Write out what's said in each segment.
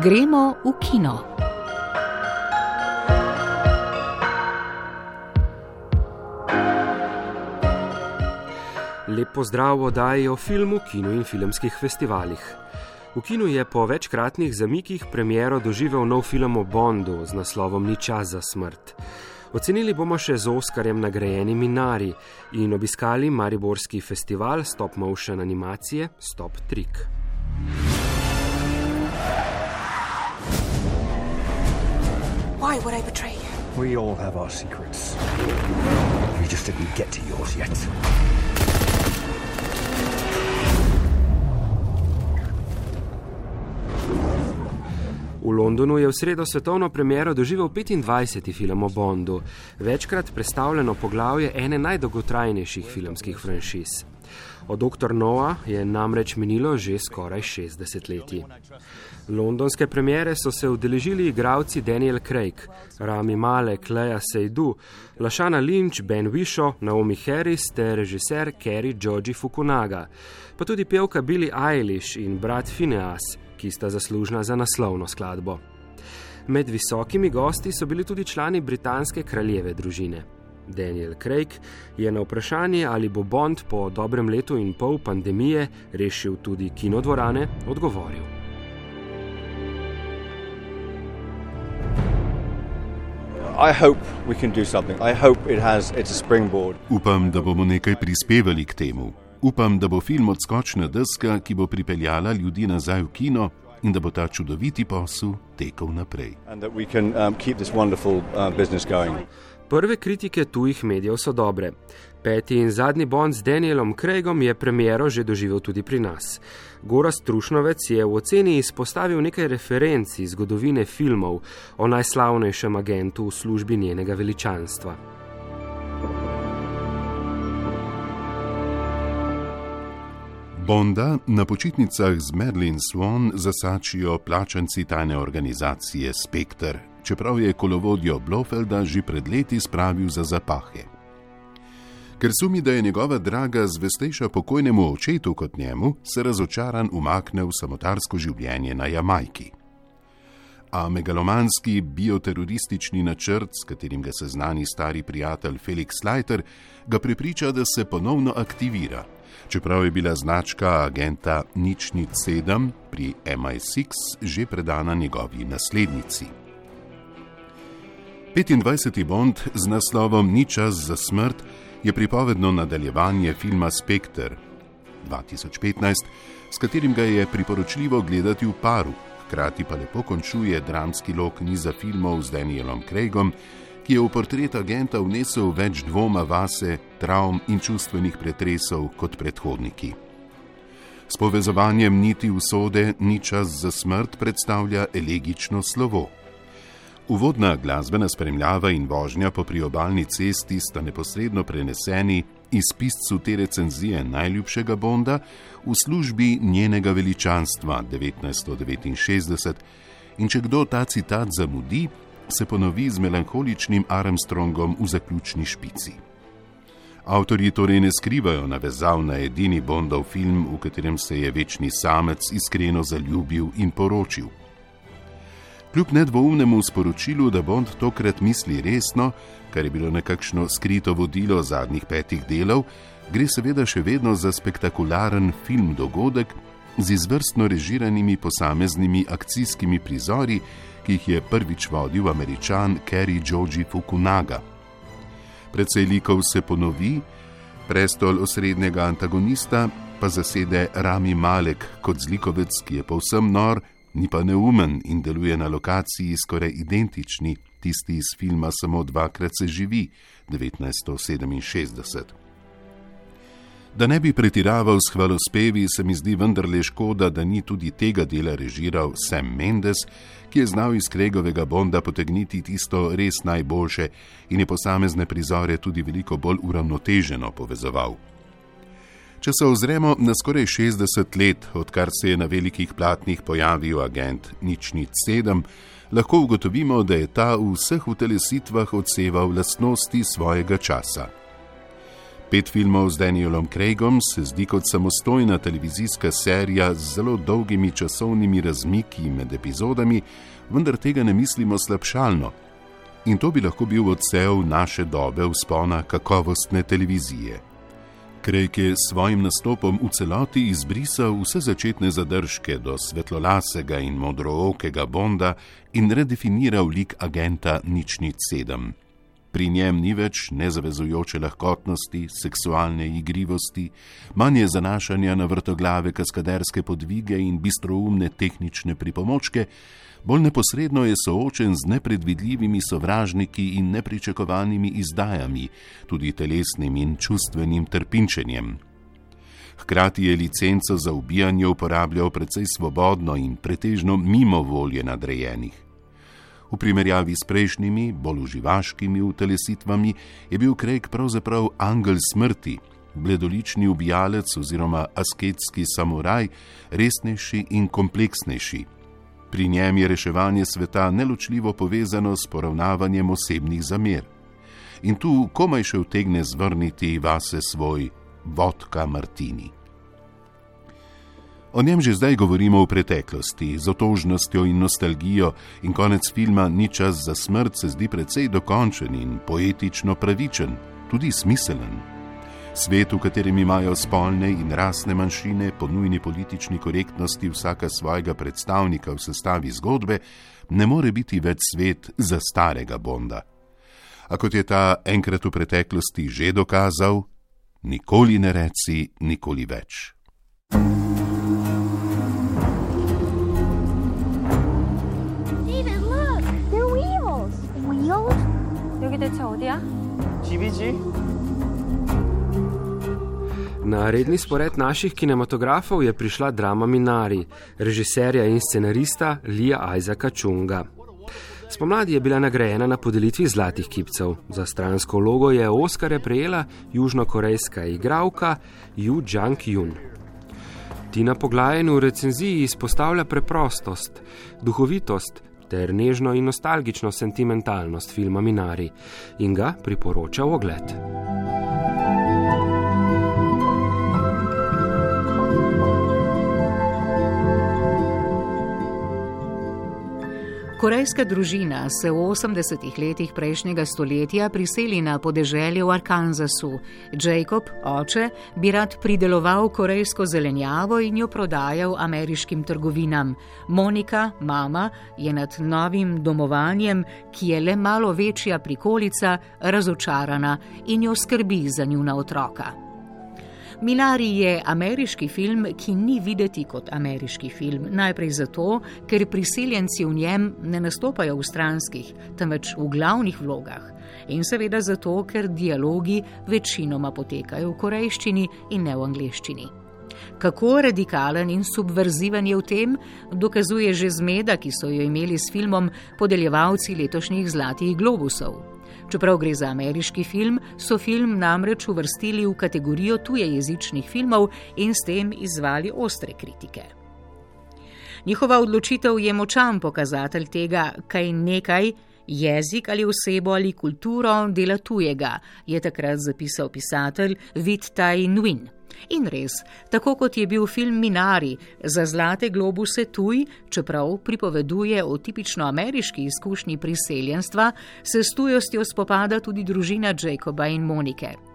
Gremo v kino. Lep pozdrav v oddaji o filmu, kinu in filmskih festivalih. V kinu je po večkratnih zamikih premiero doživel nov film o Bondu z naslovom Ni čas za smrt. Ocenili bomo še z Oskarjem nagrajeni Minari in obiskali Mariborski festival stop motion animacije Stop Trick. Why would I betray you? We all have our secrets. You just didn't get to yours yet. V Londonu je v sredo svetovno premiero doživel 25. film o Bondu, večkrat predstavljeno poglavje ene najdolgotrajnejših filmskih franšiz. Od Dr. Noa je namreč minilo že skoraj 60 let. Londonske premiere so se udeležili igralci Daniel Craig, Rami Malek, Leia Seydu, Lašana Lynch, Ben Wisho, Naomi Harris ter režiser Kerry Georgi Fukunaga, pa tudi pevka Billie Eilish in brat Phineas, ki sta zaslužna za naslovno skladbo. Med visokimi gosti so bili tudi člani britanske kraljeve družine. Daniel Craig je na vprašanje, ali bo Bond po dobrem letu in pol pandemije rešil tudi kinodvorane, odgovoril. Upam, da bomo nekaj prispevali k temu. Upam, da bo film odskočna deska, ki bo pripeljala ljudi nazaj v kino in da bo ta čudoviti posel tekel naprej. Prve kritike tujih medijev so dobre. Peti in zadnji Bond z Danielom Craigom je premiero že doživel tudi pri nas. Goras Trušnovec je v oceni izpostavil nekaj referenc iz zgodovine filmov o najslavnejšem agentu v službi njenega veličanstva. Bonda na počitnicah z Merlin Swan zasačijo plačanci tajne organizacije Spectre, čeprav je kolovodjo Blofelda že pred leti spravil za zapahe. Ker sumi, da je njegova draga zvestejša pokojnemu očetu kot njemu, se razočaran umakne v samotarsko življenje na Jamajki. A megalomanski bioteroristični načrt, s katerim ga seznani stari prijatelj Felix Leiter, ga prepriča, da se ponovno aktivira čeprav je bila značka agenta Nični 7 pri MI6 že predana njegovi naslednici. 25. Bond z naslovom Ni čas za smrt je pripovedno nadaljevanje filma Spectre 2015, s katerim ga je priporočljivo gledati v paru, hkrati pa lepo končuje dramski lok niza filmov z Danielom Craigom, ki je v portret agenta vnesel več dvoma vase, travm in čustvenih pretresov kot predhodniki. S povezovanjem niti usode ni čas za smrt predstavlja elegično slovo. Uvodna glasbena spremljava in vožnja po priobalni cesti sta neposredno preneseni iz piscu te recenzije najljubšega Bonda v službi njenega veličanstva 1969 in če kdo ta citat zamudi, se ponovi z melankoličnim Armstrongom v zaključni špici. Avtorji torej ne skrivajo navezav na edini Bondov film, v katerem se je večni samec iskreno zaljubil in poročil. Kljub nedvoumnemu sporočilu, da Bond tokrat misli resno, kar je bilo nekakšno skrito vodilo zadnjih petih delov, gre seveda še vedno za spektakularen film dogodek z izvrstno režiranimi posameznimi akcijskimi prizori, ki jih je prvič vodil američan Kerry Georgi Fukunaga. Predvsej likov se ponovi, prestol osrednjega antagonista pa zasede Rami Malek kot zlikovec, ki je povsem nor, ni pa neumen in deluje na lokaciji skoraj identični tisti iz filma Samo dvakrat se živi 1967. Da ne bi pretiraval s hvalospevi, se mi zdi vendarle škoda, da ni tudi tega dela režiral Sam Mendes, ki je znal iz Kregovega Bonda potegniti tisto res najboljše in je posamezne prizore tudi veliko bolj uravnoteženo povezoval. Če se ozremo na skoraj 60 let, odkar se je na velikih platnih pojavil agent Nični 7, lahko ugotovimo, da je ta v vseh utelesitvah odseval lastnosti svojega časa. Pet filmov z Danielom Craigom se zdi kot samostojna televizijska serija z zelo dolgimi časovnimi razmiki med epizodami, vendar tega ne mislimo slabšalno. In to bi lahko bil odsev naše dobe vzpona kakovostne televizije. Craig je s svojim nastopom v celoti izbrisal vse začetne zadržke do svetlolasega in modrookega Bonda in redefiniral lik agenta Ničnic sedem. Pri njem ni več nezavezujoče lahkotnosti, seksualne igrivosti, manje zanašanja na vrtoglave kaskaderske podvige in bistroumne tehnične pripomočke, bolj neposredno je soočen z nepredvidljivimi sovražniki in nepričakovanimi izdajami, tudi telesnim in čustvenim trpinčenjem. Hkrati je licenco za ubijanje uporabljal precej svobodno in pretežno mimo volje nadrejenih. V primerjavi s prejšnjimi, bolj uživaškimi utelesitvami, je bil Craig pravzaprav angel smrti, bledolični ubijalec oziroma asketski samuraj, resnejši in kompleksnejši. Pri njem je reševanje sveta neločljivo povezano s poravnavanjem osebnih zamer. In tu komaj še utegne zvrniti vase svoj vodka Martini. O njem že zdaj govorimo v preteklosti, z otožnostjo in nostalgijo, in konec filma Ni čas za smrt se zdi precej dokončen in poetično pravičen, tudi smiselen. Svet, v katerem imajo spolne in rasne manjšine po nujni politični korektnosti vsaka svojega predstavnika v sestavi zgodbe, ne more biti več svet za starega Bonda. A kot je ta enkrat v preteklosti že dokazal, nikoli ne reci, nikoli več. 대체 어디야? 집이지. Na redni spored naših kinematografov je prišla drama Minari, režiserja in scenarista Lija Isaaca Čunga. Spomladi je bila nagrajena na podelitvi zlatih kipcev. Za stransko vlogo je Oskarja prejela južnokorejska igralka Yu Jang-jun. Tina Poglajen v recenziji izpostavlja preprostost, duhovitost, ter nežno in nostalgično sentimentalnost filma Minari in ga priporoča v ogled. Korejska družina se v 80-ih letih prejšnjega stoletja priseli na podeželje v Arkansasu. Jacob, oče, bi rad prideloval korejsko zelenjavo in jo prodajal ameriškim trgovinam. Monika, mama, je nad novim domovanjem, ki je le malo večja prikolica, razočarana in jo skrbi za njuna otroka. Minari je ameriški film, ki ni videti kot ameriški film. Najprej zato, ker priseljenci v njem ne nastopajo v stranskih, temveč v glavnih vlogah. In seveda zato, ker dialogi večinoma potekajo v korejščini in ne v angleščini. Kako radikalen in subverziven je v tem, dokazuje že zmeda, ki so jo imeli s filmom podeljevalci letošnjih Zlatih globusov. Čeprav gre za ameriški film, so film namreč uvrstili v kategorijo tujejezičnih filmov in s tem izvali ostre kritike. Njihova odločitev je močan pokazatelj tega, kaj nekaj, jezik ali osebo ali kulturo dela tujega, je takrat zapisal pisatelj Vid Tai Nguyen. In res, tako kot je bil film Minari za zlate globuse tuj, čeprav pripoveduje o tipično ameriški izkušnji priseljenstva, se s tujostjo spopada tudi družina Jacoba in Monike.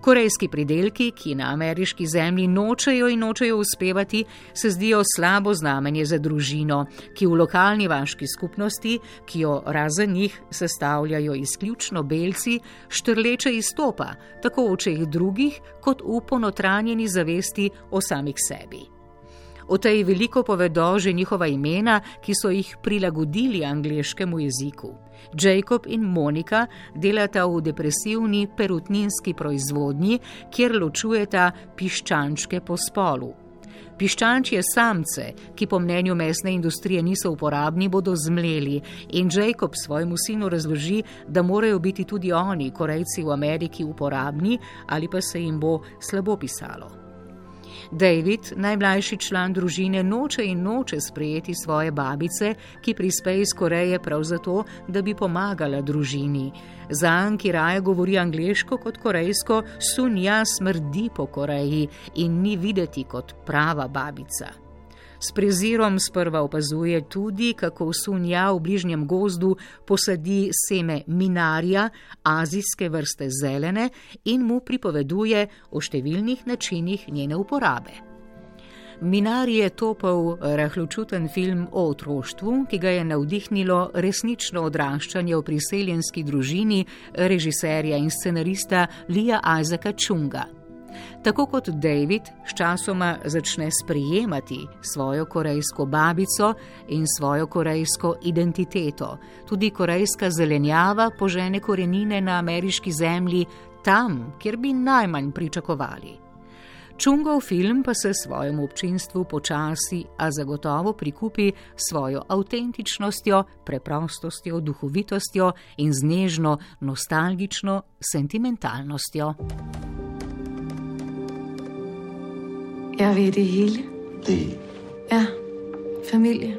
Korejski pridelki, ki na ameriški zemlji nočejo in nočejo uspevati, se zdijo slabo znamenje za družino, ki v lokalni vaški skupnosti, ki jo razen njih sestavljajo izključno belci, štrleče izstopa, tako v očeh drugih, kot v ponotranjeni zavesti o samih sebi. O tej veliko povedo že njihova imena, ki so jih prilagodili angliškemu jeziku. Jacob in Monika delata v depresivni perutninski proizvodnji, kjer ločujeta piščančke po spolu. Piščančje samce, ki po mnenju mesne industrije niso uporabni, bodo zmleli in Jacob svojemu sinu razloži, da morajo biti tudi oni, korejci v Ameriki, uporabni ali pa se jim bo slabo pisalo. David, najmlajši član družine, noče in noče sprejeti svoje babice, ki prispe iz Koreje prav zato, da bi pomagala družini. Zan, ki raje govori angliško kot korejsko, Sunja smrdi po Koreji in ni videti kot prava babica. S prezirom sprva opazuje tudi, kako Sunja v bližnjem gozdu posadi seme minarja, azijske vrste zelene, in mu pripoveduje o številnih načinih njene uporabe. Minar je topel rahločuten film o otroštvu, ki ga je navdihnilo resnično odraščanje v priseljenski družini režiserja in scenarista Lija Isaaca Čunga. Tako kot David sčasoma začne sprijemati svojo korejsko babico in svojo korejsko identiteto, tudi korejska zelenjava požene korenine na ameriški zemlji, tam, kjer bi najmanj pričakovali. Čungov film pa se svojemu občinstvu počasi, a zagotovo prikupi svojo avtentičnostjo, preprostostjo, duhovitostjo in z nežno, nostalgično sentimentalnostjo. Jeg vil det hele. Det Ja, familie,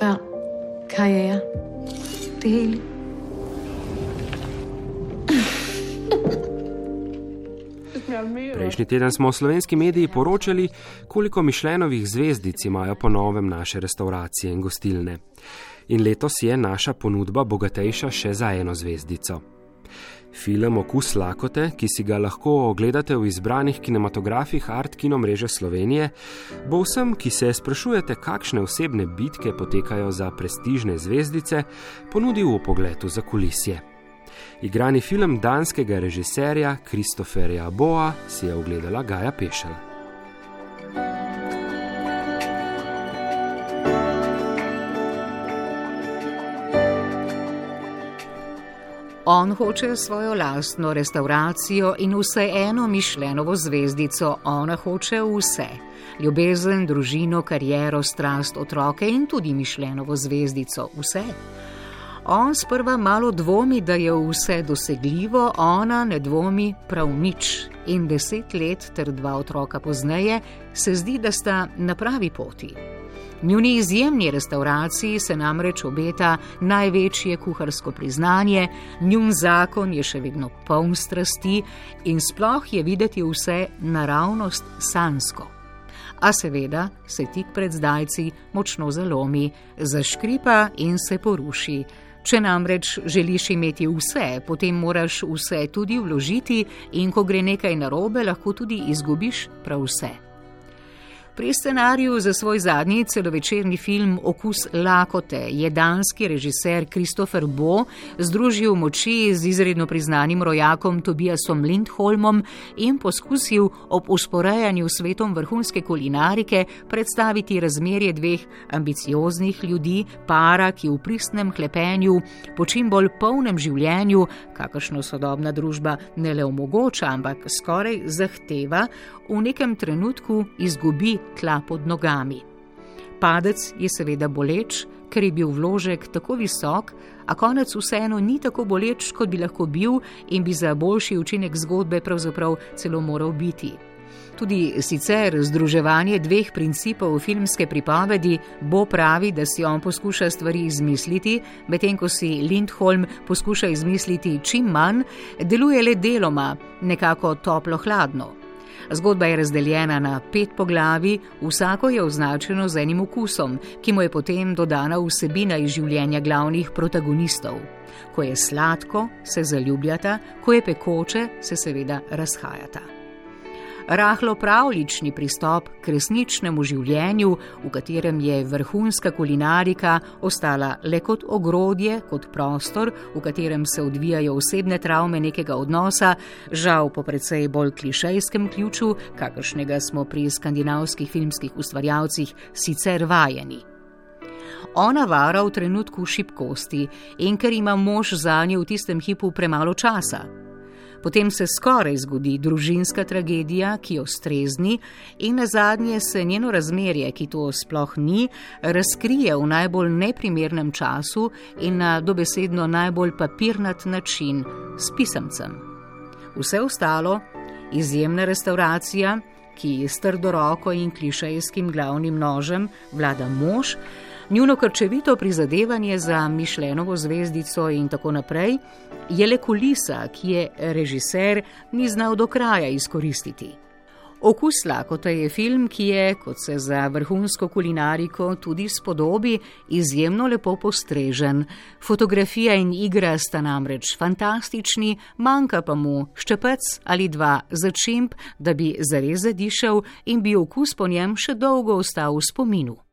børn, karriere. Det hele. Prejšnji teden smo v slovenski mediji poročali, koliko mišljenovih zvezdic imajo po novem naše restauracije in gostilne. In letos je naša ponudba bogatejša še za eno zvezdico. Film Okus lakote, ki si ga lahko ogledate v izbranih kinematografih Art Kino mreže Slovenije, bo vsem, ki se sprašujete, kakšne osebne bitke potekajo za prestižne zvezdice, ponudil v pogledu za kulisje. Igrani film danskega režiserja Kristoferja Boa si je ogledala Gaja Pešel. On hoče svojo lastno restauracijo in vseeno mišljenovo zvezdico, ona hoče vse: ljubezen, družino, kariero, strast, otroke in tudi mišljenovo zvezdico, vse. On sprva malo dvomi, da je vse dosegljivo, ona ne dvomi prav nič. In deset let ter dva otroka pozneje se zdi, da sta na pravi poti. Njuni izjemni restauraciji se namreč obeta največje kuharsko priznanje, njun zakon je še vedno poln strasti in sploh je videti vse naravnost sansko. A seveda se tik pred zdajci močno zalomi, zaškripa in se poruši. Če namreč želiš imeti vse, potem moraš vse tudi vložiti, in ko gre nekaj narobe, lahko tudi izgubiš prav vse. Pri scenariju za svoj zadnji celovečerni film Okus lakote je danski režiser Kristofer Bo združil moči z izredno priznanim rojakom Tobiasom Lindholmom in poskusil ob usporejanju svetom vrhunske kulinarike predstaviti razmerje dveh ambicioznih ljudi, para, ki v pristnem hlepenju, po čim bolj polnem življenju, kakršno sodobna družba ne le omogoča, ampak skoraj zahteva, v nekem trenutku izgubi tla pod nogami. Padec je seveda boleč, ker je bil vložek tako visok, a konec vseeno ni tako boleč, kot bi lahko bil in bi za boljši učinek zgodbe pravzaprav celo moral biti. Tudi sicer združevanje dveh principov filmske pripovedi bo pravi, da si on poskuša stvari izmisliti, medtem ko si Lindholm poskuša izmisliti čim manj, deluje le deloma, nekako toplo-hladno. Zgodba je razdeljena na pet poglavi, vsako je označeno z enim okusom, ki mu je potem dodana vsebina iz življenja glavnih protagonistov. Ko je sladko, se zaljubljata, ko je pekoče, se seveda razhajata rahlo pravlični pristop k resničnemu življenju, v katerem je vrhunska kulinarika ostala le kot ogrodje, kot prostor, v katerem se odvijajo osebne travme nekega odnosa, žal po precej bolj klišejskem ključu, kakršnega smo pri skandinavskih filmskih ustvarjalcih sicer vajeni. Ona vara v trenutku šibkosti in ker ima mož za njo v tistem hipu premalo časa. Potem se skoraj zgodi družinska tragedija, ki jo strezni, in na zadnje se njeno razmerje, ki to sploh ni, razkrije v najbolj neprimernem času in na dobesedno najbolj papirnat način s pisemcem. Vse ostalo, izjemna restauracija, ki s trdo roko in klišejskim glavnim nožem vlada mož, njuno krčevito prizadevanje za Mišljenovo zvezdico in tako naprej, je le kulisa, ki je režiser ni znal do kraja izkoristiti. Okus lakote je film, ki je, kot se za vrhunsko kulinariko tudi spodobi, izjemno lepo postrežen. Fotografija in igra sta namreč fantastični, manjka pa mu ščepec ali dva za čimp, da bi zares zadišal in bi okus po njem še dolgo ostal v spominu.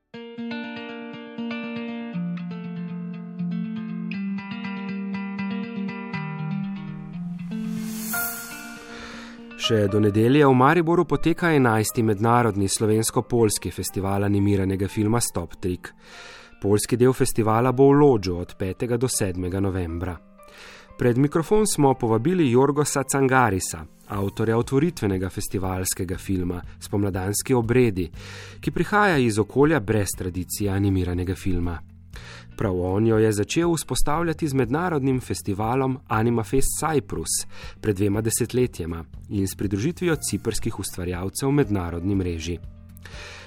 Še do nedelje v Mariboru poteka 11. mednarodni slovensko-polski festival animiranega filma Stop Trick. Polski del festivala bo v Lodžu od 5. do 7. novembra. Pred mikrofon smo povabili Jorgosa Cangarisa, avtorja otvoritvenega festivalskega filma Spomladanski obredi, ki prihaja iz okolja brez tradicije animiranega filma. Prav on jo je začel vzpostavljati z mednarodnim festivalom Animafest Cyprus pred dvema desetletjema in s pridružitvijo ciprskih ustvarjalcev mednarodni mreži.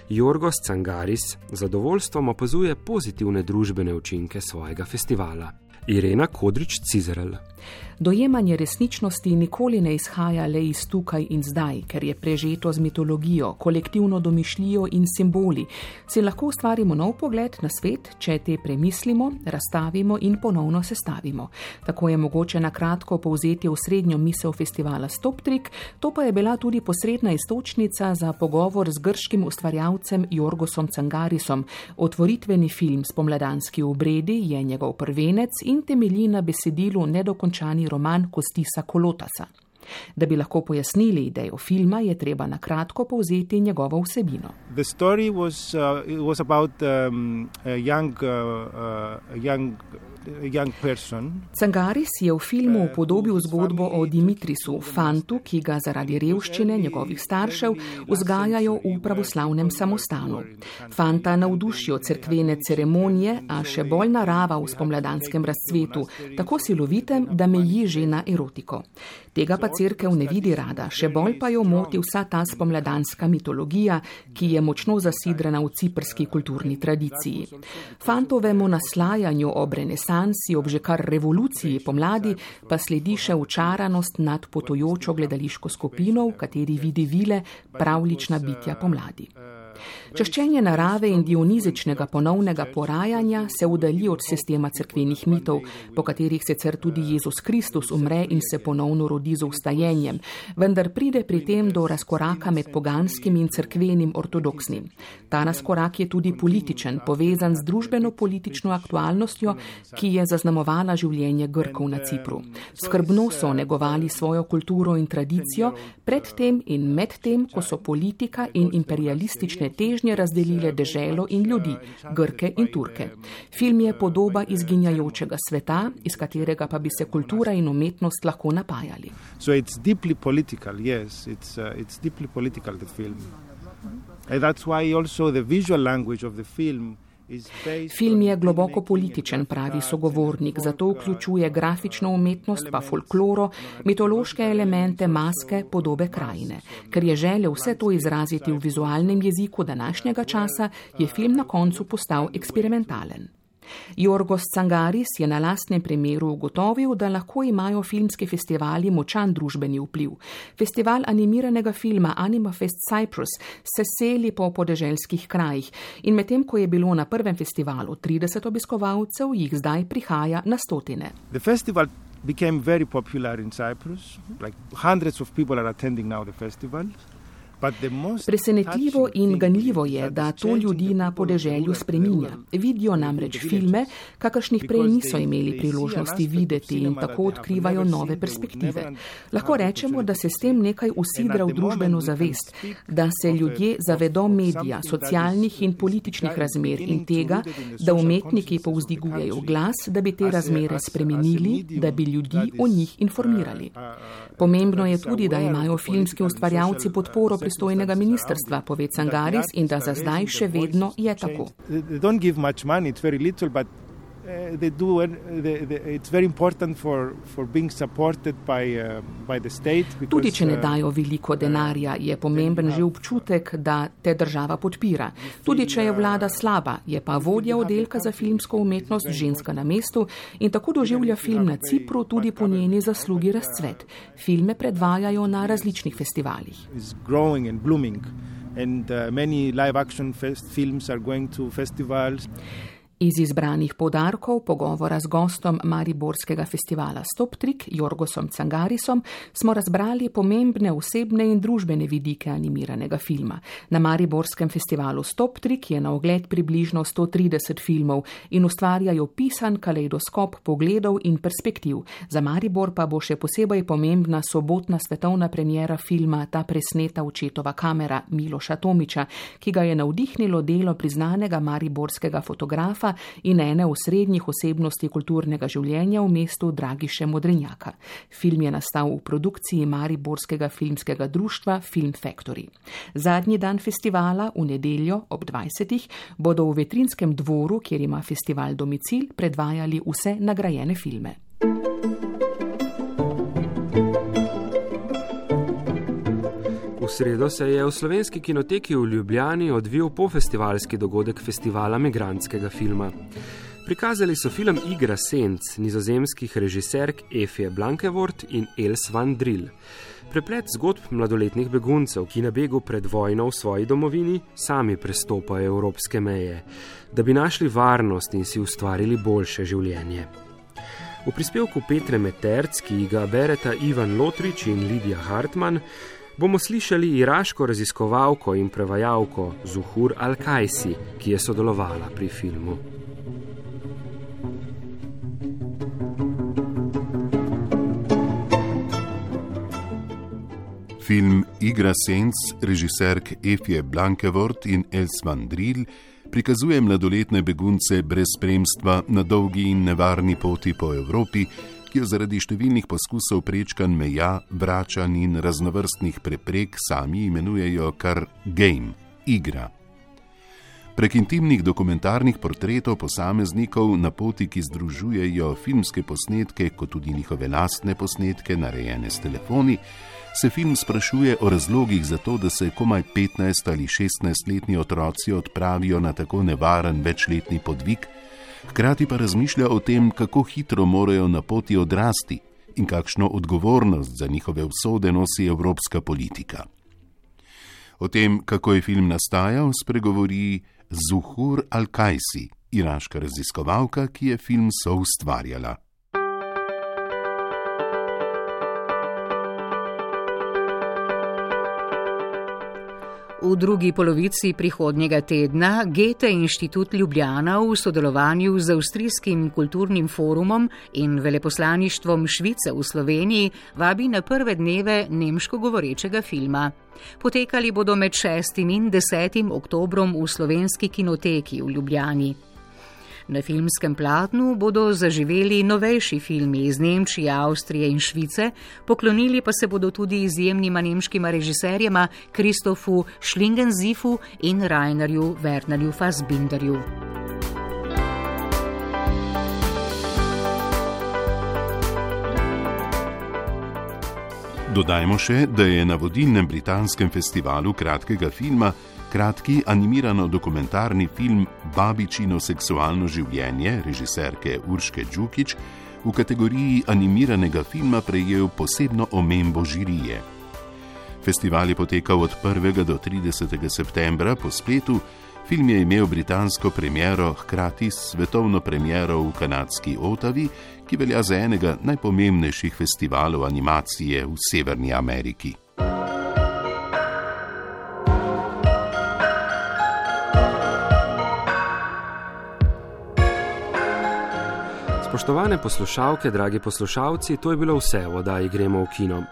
Jorgos Cangaris zadovoljstvom opazuje pozitivne družbene učinke svojega festivala. Irena Kodrič Cizerl. Dojemanje resničnosti nikoli ne izhaja le iz tukaj in zdaj, ker je prežeto z mitologijo, kolektivno domišljijo in simboli. Si lahko ustvarimo nov pogled na svet, če te premislimo, razstavimo in ponovno sestavimo. Tako je mogoče na kratko povzeti osrednjo misel festivala Stoptrik, to pa je bila tudi posredna istočnica za pogovor z grškim ustvarjalcem Jorgosom Cangarisom. Otvoritveni film Spomladanski obredi je njegov prvenec in temelji na besedilu nedokončani roman Kostisa Kolotasa. Da bi lahko pojasnili idejo filma, je treba na kratko povzeti njegovo vsebino. Was, uh, about, um, young, uh, young Cangaris je v filmu upodobil zgodbo o Dimitrisu, fantu, ki ga zaradi revščine njegovih staršev vzgajajo v pravoslavnem samostanu. Fanta navdušijo cerkvene ceremonije, a še bolj narava v spomladanskem razcvetu, tako silovitem, da meji že na erotiko. Tega pa cerkev ne vidi rada, še bolj pa jo moti vsa ta spomladanska mitologija, ki je močno zasidrana v ciprski kulturni tradiciji. Fantovemu naslajanju ob renesansu renesansi, ob že kar revoluciji pomladi, pa sledi še učaranost nad potojočo gledališko skupino, v kateri vidi vile pravlična bitja pomladi. Čaščenje narave in dionizičnega ponovnega porajanja se udalji od sistema cerkvenih mitov, po katerih sicer tudi Jezus Kristus umre in se ponovno rodi z ustajenjem, vendar pride pri tem do razkoraka med poganskim in cerkvenim ortodoksnim. Ta razkorak je tudi političen, povezan z družbeno-politično aktualnostjo, ki je zaznamovala življenje Grkov na Cipru. Skrbno so negovali svojo kulturo in tradicijo, predtem in medtem, ko so politika in imperialistične težnje razdelile deželo in ljudi, Grke in Turke. Film je podoba izginjajočega sveta, iz katerega pa bi se kultura in umetnost lahko napajali. So it's deeply political, yes, it's, uh, it's deeply political, the film. And that's why also the visual language of the film Film je globoko političen, pravi sogovornik, zato vključuje grafično umetnost, pa folkloro, mitološke elemente, maske, podobe krajine. Ker je želel vse to izraziti v vizualnem jeziku današnjega časa, je film na koncu postal eksperimentalen. Jorgos Cangaris je na lastnem primeru ugotovil, da lahko imajo filmski festivali močan družbeni vpliv. Festival animiranega filma Animafest Cyprus se seli po podeželskih krajih in medtem, ko je bilo na prvem festivalu 30 obiskovalcev, jih zdaj prihaja na stotine. Became very popular in Cyprus. Like hundreds of people are attending now the festival. Presenetljivo in ganljivo je, da to ljudi na podeželju spreminja. Vidijo namreč filme, kakršnih prej niso imeli priložnosti videti in tako odkrivajo nove perspektive. Lahko rečemo, da se s tem nekaj usidra v družbeno zavest, da se ljudje zavedo medija, socialnih in političnih razmer in tega, da umetniki povzdigujejo glas, da bi te razmere spremenili, da bi ljudi o njih informirali. Pomembno je tudi, da imajo filmski ustvarjalci podporo pristojnega ministrstva, pove Cangaris, in da za zdaj še vedno je tako. Uh, they do. They, they, it's very important for, for being supported by, uh, by the state. Because, Tudi če ne uh, dajo veliko denarja, je pomemben že občutek, da te država podpira. Tudi če je vlada slaba, je pa vodja oddelka za filmsko umetnost ženska na mestu in tako doživlja film na Cipru tudi po njeni zaslugi razcvet. Filme predvajajo na različnih festivalih. and uh, many live action films are going to festivals. Iz izbranih podarkov pogovora z gostom Mariborskega festivala Stoptrik, Jorgosom Cangarisom, smo razbrali pomembne osebne in družbene vidike animiranega filma. Na Mariborskem festivalu Stoptrik je na ogled približno 130 filmov in ustvarjajo pisan kaleidoskop pogledov in perspektiv. Za Maribor pa bo še posebej pomembna sobotna svetovna premjera filma Ta presneta očetova kamera Miloša Tomiča, ki ga je navdihnilo delo priznanega mariborskega fotografa in ene osrednjih osebnosti kulturnega življenja v mestu Dragiše Modrenjaka. Film je nastal v produkciji Mariborskega filmskega društva Film Factory. Zadnji dan festivala, v nedeljo ob 20. bodo v vetrinskem dvoru, kjer ima festival domicil, predvajali vse nagrajene filme. V sredo se je v slovenski kinoteki v Ljubljani odvil pofestivalski dogodek festivala migrantskega filma. Prikazali so film Igra senc nizozemskih režiserk Efje Blankevort in Els van Drill. Preplet zgodb mladoletnih beguncev, ki na begu pred vojno v svoji domovini sami prestopajo evropske meje, da bi našli varnost in si ustvarili boljše življenje. V prispevku Petre Meterc, ki ga bereta Ivan Lotrič in Lidija Hartmann, bomo slišali iraško raziskovalko in prevajalko Zuhur Al-Kajsi, ki je sodelovala pri filmu. Film Igra senc režiserk Efje Blankevort in Els van Drill prikazuje mladoletne begunce brez spremstva na dolgi in nevarni poti po Evropi, ki jo zaradi številnih poskusov prečkanj meja, vračanj in raznovrstnih preprek sami imenujejo kar game, igra. Prek intimnih dokumentarnih portretov posameznikov na poti, ki združujejo filmske posnetke, kot tudi njihove lastne posnetke, narejene s telefoni, se film sprašuje o razlogih za to, da se komaj 15 ali 16-letni otroci odpravijo na tako nevaren večletni podvig, hkrati pa razmišlja o tem, kako hitro morajo na poti odrasti in kakšno odgovornost za njihove usode nosi evropska politika. O tem, kako je film nastajal, spregovori Zuhur Al-Kajsi, iraška raziskovalka, ki je film soustvarjala. V drugi polovici prihodnjega tedna Gete inštitut Ljubljana v sodelovanju z Avstrijskim kulturnim forumom in veleposlaništvom Švice v Sloveniji vabi na prve dneve nemško govorečega filma. Potekali bodo med 6. in 10. oktobrom v slovenski kinoteki v Ljubljani. Na filmskem platnu bodo zaživeli novejši filmi iz Nemčije, Avstrije in Švice, poklonili pa se bodo tudi izjemnima nemškima režiserjema Kristofu Schlingensifu in Rainerju Wernerju Fassbinderju. Dodajmo še, da je na vodilnem britanskem festivalu kratkega filma kratki animirano-dokumentarni film Babičino seksualno življenje režiserke Urške Džukič v kategoriji animiranega filma prejel posebno omembo žirije. Festival je potekal od 1. do 30. septembra po spletu, film je imel britansko premiero hkrati s svetovno premiero v kanadski Otavi, ki velja za enega najpomembnejših festivalov animacije v Severni Ameriki. Spoštovane poslušalke, dragi poslušalci, to je bilo vse v oddaji Gremo v kino.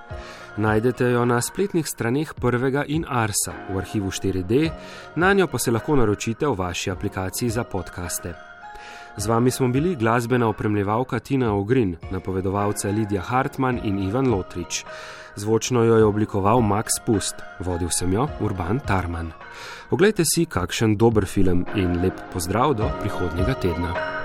Najdete jo na spletnih straneh prvega in Arsa v arhivu 4D, na njo pa se lahko naročite v vaši aplikaciji za podkaste. Z vami smo bili glasbena opremljevalka Tina Ogrin, napovedovalca Lidija Hartmann in Ivan Lotrič. Zvočno jo je oblikoval Max Pust, vodil sem jo Urban Tarman. Oglejte si, kakšen dober film in lep pozdrav do prihodnjega tedna.